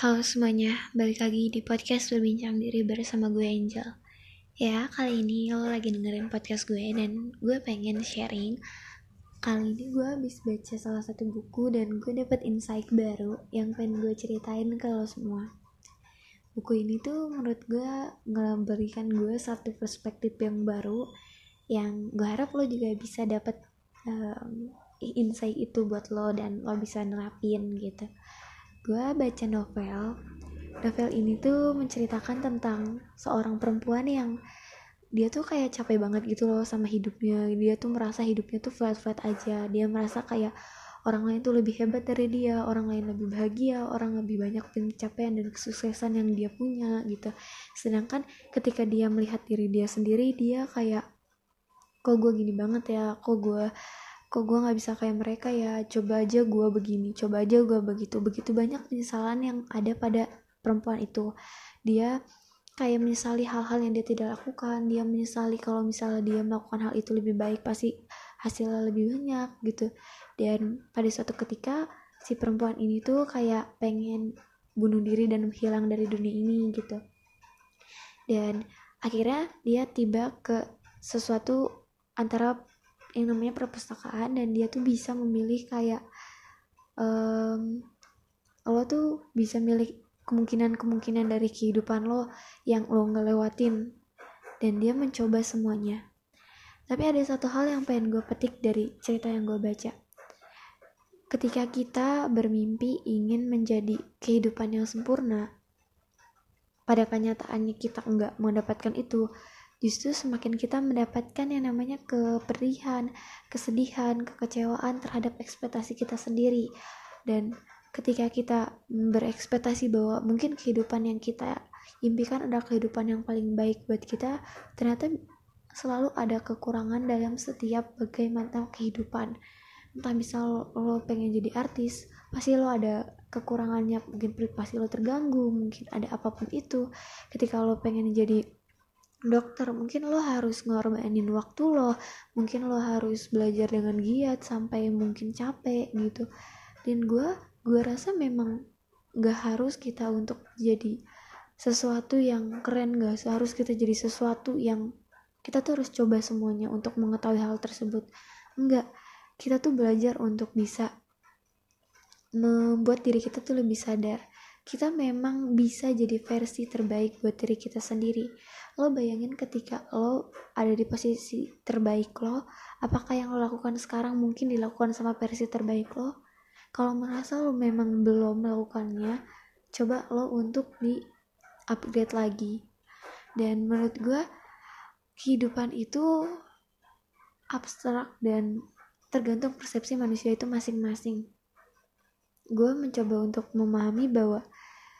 Halo semuanya, balik lagi di podcast Berbincang Diri bersama gue Angel. Ya, kali ini lo lagi dengerin podcast gue dan gue pengen sharing. Kali ini gue habis baca salah satu buku dan gue dapet insight baru yang pengen gue ceritain ke lo semua. Buku ini tuh menurut gue ngeberikan gue satu perspektif yang baru Yang gue harap lo juga bisa dapet um, insight itu buat lo dan lo bisa nerapin gitu gue baca novel. Novel ini tuh menceritakan tentang seorang perempuan yang dia tuh kayak capek banget gitu loh sama hidupnya. Dia tuh merasa hidupnya tuh flat flat aja. Dia merasa kayak orang lain tuh lebih hebat dari dia orang lain lebih bahagia orang lebih banyak pencapaian dan kesuksesan yang dia punya gitu. Sedangkan ketika dia melihat diri dia sendiri dia kayak kok gue gini banget ya? Kok gue kok gue nggak bisa kayak mereka ya? Coba aja gue begini coba aja gue begitu. Begitu banyak penyesalan yang ada pada perempuan itu. Dia kayak menyesali hal-hal yang dia tidak lakukan. Dia menyesali kalau misalnya dia melakukan hal itu lebih baik pasti hasilnya lebih banyak gitu. Dan pada suatu ketika si perempuan ini tuh kayak pengen bunuh diri dan menghilang dari dunia ini gitu. Dan akhirnya dia tiba ke sesuatu antara yang namanya perpustakaan dan dia tuh bisa memilih kayak um, lo tuh bisa milih kemungkinan-kemungkinan dari kehidupan lo yang lo ngelewatin dan dia mencoba semuanya. Tapi ada satu hal yang pengen gue petik dari cerita yang gue baca. Ketika kita bermimpi ingin menjadi kehidupan yang sempurna pada kenyataannya kita enggak mendapatkan itu justru semakin kita mendapatkan yang namanya keperihan, kesedihan, kekecewaan terhadap ekspektasi kita sendiri. Dan ketika kita berekspektasi bahwa mungkin kehidupan yang kita impikan adalah kehidupan yang paling baik buat kita, ternyata selalu ada kekurangan dalam setiap bagaimana kehidupan. Entah misal lo pengen jadi artis, pasti lo ada kekurangannya, mungkin privasi lo terganggu, mungkin ada apa pun itu. Ketika lo pengen jadi dokter mungkin lo harus ngorbanin waktu lo mungkin lo harus belajar dengan giat sampai mungkin capek gitu. Dan gue gue rasa memang gak harus kita untuk jadi sesuatu yang keren gak harus kita jadi sesuatu yang kita tuh harus coba semuanya untuk mengetahui hal tersebut. Enggak kita tuh belajar untuk bisa membuat diri kita tuh lebih sadar kita memang bisa jadi versi terbaik buat diri kita sendiri. Lo bayangin ketika lo ada di posisi terbaik lo apakah yang lo lakukan sekarang mungkin dilakukan sama versi terbaik lo? Kalau merasa lo memang belum melakukannya coba lo untuk di upgrade lagi. Dan menurut gue kehidupan itu abstrak dan tergantung persepsi manusia itu masing-masing gue mencoba untuk memahami bahwa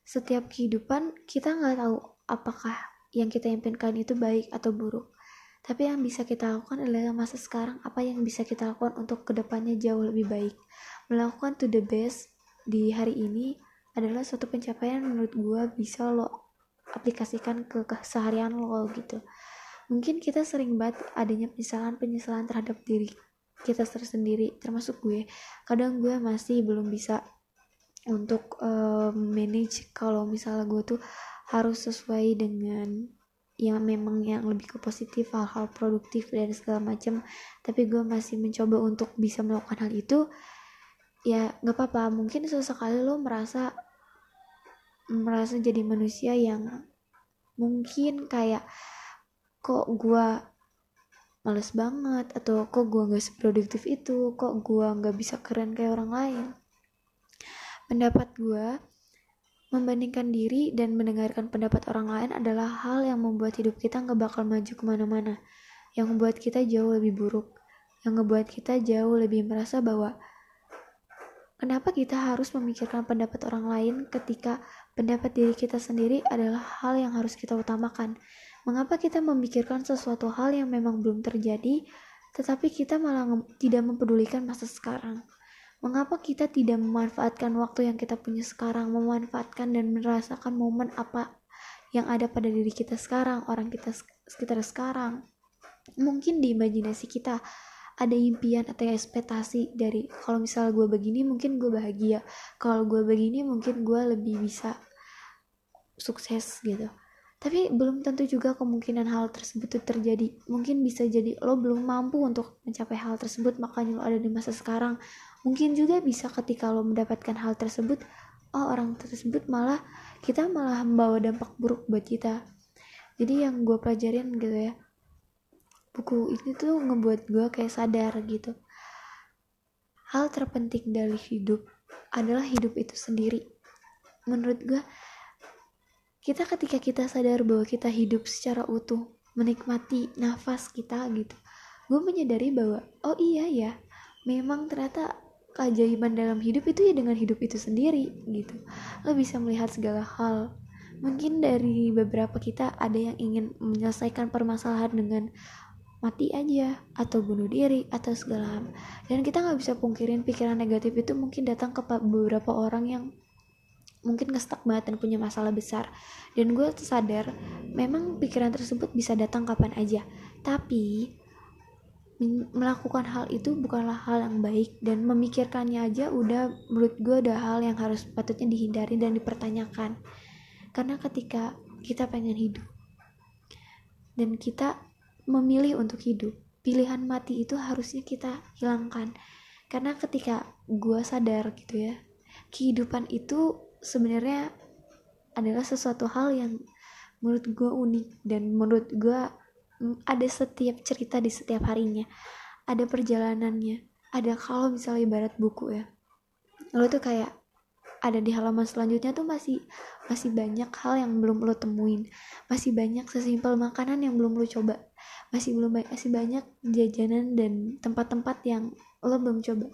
setiap kehidupan kita nggak tahu apakah yang kita impikan itu baik atau buruk. Tapi yang bisa kita lakukan adalah masa sekarang apa yang bisa kita lakukan untuk ke depannya jauh lebih baik. Melakukan to the best di hari ini adalah suatu pencapaian menurut gue bisa lo aplikasikan ke keseharian lo gitu. Mungkin kita sering banget adanya penyesalan-penyesalan terhadap diri kita tersendiri termasuk gue. Kadang gue masih belum bisa untuk uh, manage kalau misalnya gue tuh harus sesuai dengan yang memang yang lebih ke positif hal-hal produktif dan segala macam. Tapi gue masih mencoba untuk bisa melakukan hal itu ya nggak apa-apa. Mungkin sesekali lo merasa merasa jadi manusia yang mungkin kayak kok gue males banget? Atau kok gue gak seproduktif itu? Kok gue gak bisa keren kayak orang lain pendapat gue membandingkan diri dan mendengarkan pendapat orang lain adalah hal yang membuat hidup kita gak bakal maju ke mana-mana. Yang membuat kita jauh lebih buruk. Yang ngebuat kita jauh lebih merasa bahwa kenapa kita harus memikirkan pendapat orang lain ketika pendapat diri kita sendiri adalah hal yang harus kita utamakan? Mengapa kita memikirkan sesuatu hal yang memang belum terjadi, tetapi kita malah tidak mempedulikan masa sekarang? Mengapa kita tidak memanfaatkan waktu yang kita punya sekarang, memanfaatkan dan merasakan momen apa yang ada pada diri kita sekarang, orang kita sekitar sekarang? Mungkin di imajinasi kita ada impian atau ekspektasi dari kalau misal gue begini mungkin gue bahagia kalau gue begini mungkin gue lebih bisa sukses gitu. Tapi belum tentu juga kemungkinan hal tersebut itu terjadi. Mungkin bisa jadi lo belum mampu untuk mencapai hal tersebut makanya lo ada di masa sekarang mungkin juga bisa ketika lo mendapatkan hal tersebut oh orang tersebut malah kita malah membawa dampak buruk buat kita. Jadi yang gue pelajarin gitu ya buku ini tuh ngebuat gue kayak sadar gitu. Hal terpenting dari hidup adalah hidup itu sendiri. Menurut gue kita ketika kita sadar bahwa kita hidup secara utuh menikmati nafas kita gitu gue menyadari bahwa oh iya ya memang ternyata keajaiban dalam hidup itu ya dengan hidup itu sendiri gitu. Lo bisa melihat segala hal. Mungkin dari beberapa kita ada yang ingin menyelesaikan permasalahan dengan mati aja atau bunuh diri atau segala hal. Dan kita nggak bisa pungkirin pikiran negatif itu mungkin datang ke beberapa orang yang mungkin ngestak banget dan punya masalah besar. Dan gue sadar memang pikiran tersebut bisa datang kapan aja. Tapi melakukan hal itu bukanlah hal yang baik. Dan memikirkannya aja udah menurut gue udah hal yang harus patutnya dihindari dan dipertanyakan. Karena ketika kita pengen hidup dan kita memilih untuk hidup pilihan mati itu harusnya kita hilangkan. Karena ketika gue sadar gitu ya kehidupan itu sebenarnya adalah sesuatu hal yang menurut gue unik dan menurut gue ada setiap cerita di setiap harinya ada perjalanannya ada kalau misalnya ibarat buku ya lo tuh kayak ada di halaman selanjutnya tuh masih masih banyak hal yang belum lo temuin masih banyak sesimpel makanan yang belum lo coba masih belum masih banyak jajanan dan tempat-tempat yang lo belum coba.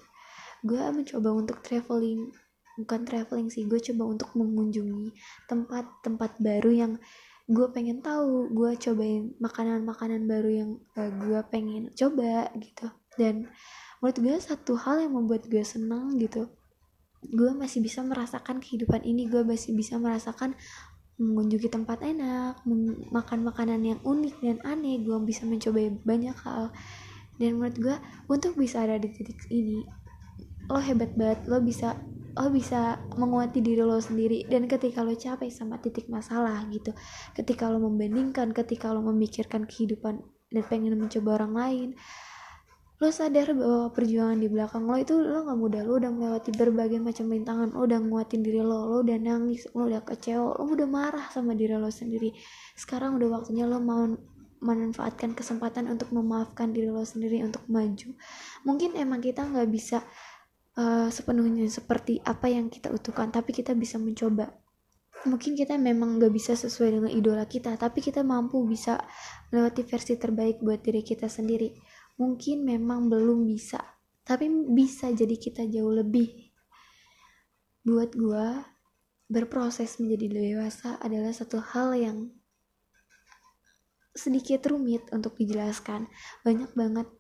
Gue mencoba untuk traveling bukan traveling sih gue coba untuk mengunjungi tempat-tempat baru yang gue pengen tahu gue cobain makanan-makanan baru yang uh, gue pengen coba gitu. Dan menurut gue satu hal yang membuat gue senang gitu gue masih bisa merasakan kehidupan ini. Gue masih bisa merasakan mengunjungi tempat enak makan makanan yang unik dan aneh. Gue bisa mencoba banyak hal. Dan menurut gue untuk bisa ada di titik ini lo hebat banget. Lo bisa lo bisa menguati diri lo sendiri dan ketika lo capek sama titik masalah gitu ketika lo membandingkan ketika lo memikirkan kehidupan dan pengen mencoba orang lain lo sadar bahwa perjuangan di belakang lo itu lo gak mudah. Lo udah melewati berbagai macam rintangan lo udah nguatin diri lo lo udah nangis lo udah kecewa lo udah marah sama diri lo sendiri. Sekarang udah waktunya lo mau memanfaatkan kesempatan untuk memaafkan diri lo sendiri untuk maju. Mungkin emang kita nggak bisa uh, sepenuhnya seperti apa yang kita utuhkan tapi kita bisa mencoba. Mungkin kita memang gak bisa sesuai dengan idola kita tapi kita mampu bisa melewati versi terbaik buat diri kita sendiri. Mungkin memang belum bisa tapi bisa jadi kita jauh lebih. Buat gue berproses menjadi dewasa adalah satu hal yang sedikit rumit untuk dijelaskan. Banyak banget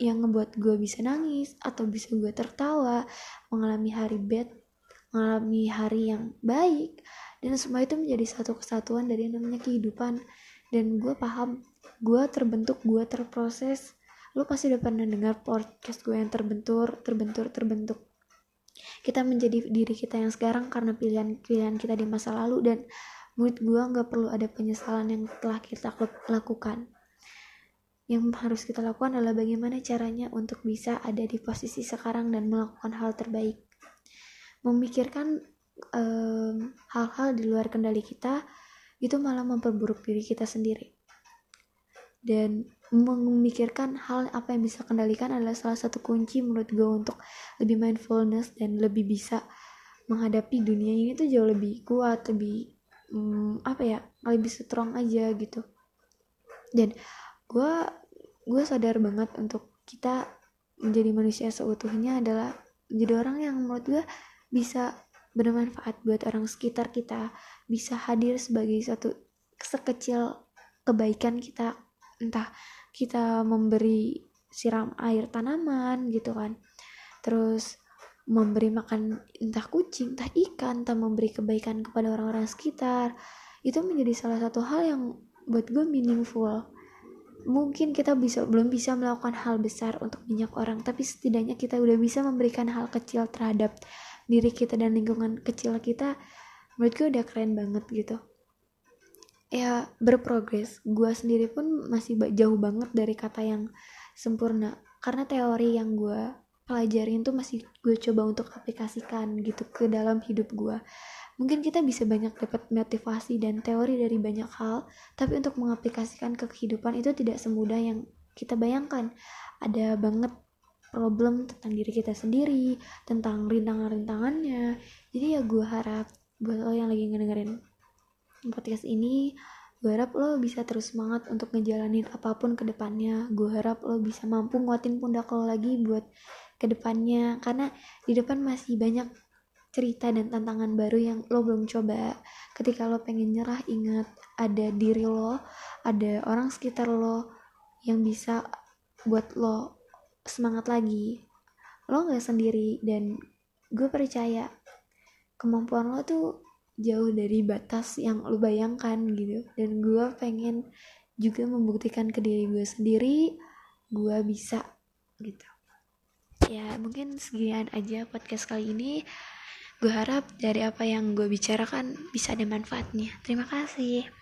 yang ngebuat gue bisa nangis atau bisa gue tertawa mengalami hari bad mengalami hari yang baik dan semua itu menjadi satu kesatuan dari yang namanya kehidupan. Dan gue paham gue terbentuk gue terproses. Lo pasti udah pernah dengar podcast gue yang terbentur terbentur terbentuk. Kita menjadi diri kita yang sekarang karena pilihan-pilihan kita di masa lalu dan menurut gue nggak perlu ada penyesalan yang telah kita lakukan yang harus kita lakukan adalah bagaimana caranya untuk bisa ada di posisi sekarang dan melakukan hal terbaik. Memikirkan hal-hal um, di luar kendali kita itu malah memperburuk diri kita sendiri. Dan memikirkan hal apa yang bisa kendalikan adalah salah satu kunci menurut gue untuk lebih mindfulness dan lebih bisa menghadapi dunia ini tuh jauh lebih kuat, lebih um, apa ya, lebih strong aja gitu. Dan gue gue sadar banget untuk kita menjadi manusia seutuhnya adalah menjadi orang yang menurut gue bisa bermanfaat buat orang sekitar kita bisa hadir sebagai satu sekecil kebaikan kita. Entah kita memberi siram air tanaman gitu kan terus memberi makan entah kucing entah ikan entah memberi kebaikan kepada orang-orang sekitar. Itu menjadi salah satu hal yang buat gue meaningful mungkin kita bisa belum bisa melakukan hal besar untuk banyak orang tapi setidaknya kita udah bisa memberikan hal kecil terhadap diri kita dan lingkungan kecil kita menurut gue udah keren banget gitu. Ya berprogres. Gue sendiri pun masih jauh banget dari kata yang sempurna. Karena teori yang gue pelajarin tuh masih gue coba untuk aplikasikan gitu ke dalam hidup gue Mungkin kita bisa banyak dapat motivasi dan teori dari banyak hal, tapi untuk mengaplikasikan ke kehidupan itu tidak semudah yang kita bayangkan. Ada banget problem tentang diri kita sendiri, tentang rintangan-rintangannya. Jadi ya gue harap buat lo yang lagi ngedengerin podcast ini, gue harap lo bisa terus semangat untuk ngejalanin apa pun ke depannya. Gue harap lo bisa mampu nguatin pundak lo lagi buat ke depannya, karena di depan masih banyak cerita dan tantangan baru yang lo belum coba. Ketika lo pengen nyerah ingat ada diri lo ada orang sekitar lo yang bisa buat lo semangat lagi. Lo gak sendiri dan gue percaya kemampuan lo tuh jauh dari batas yang lo bayangkan gitu. Dan gue pengen juga membuktikan ke diri gue sendiri gue bisa gitu. Ya mungkin sekian aja podcast kali ini Gue harap dari apa yang gue bicarakan bisa ada manfaatnya. Terima kasih.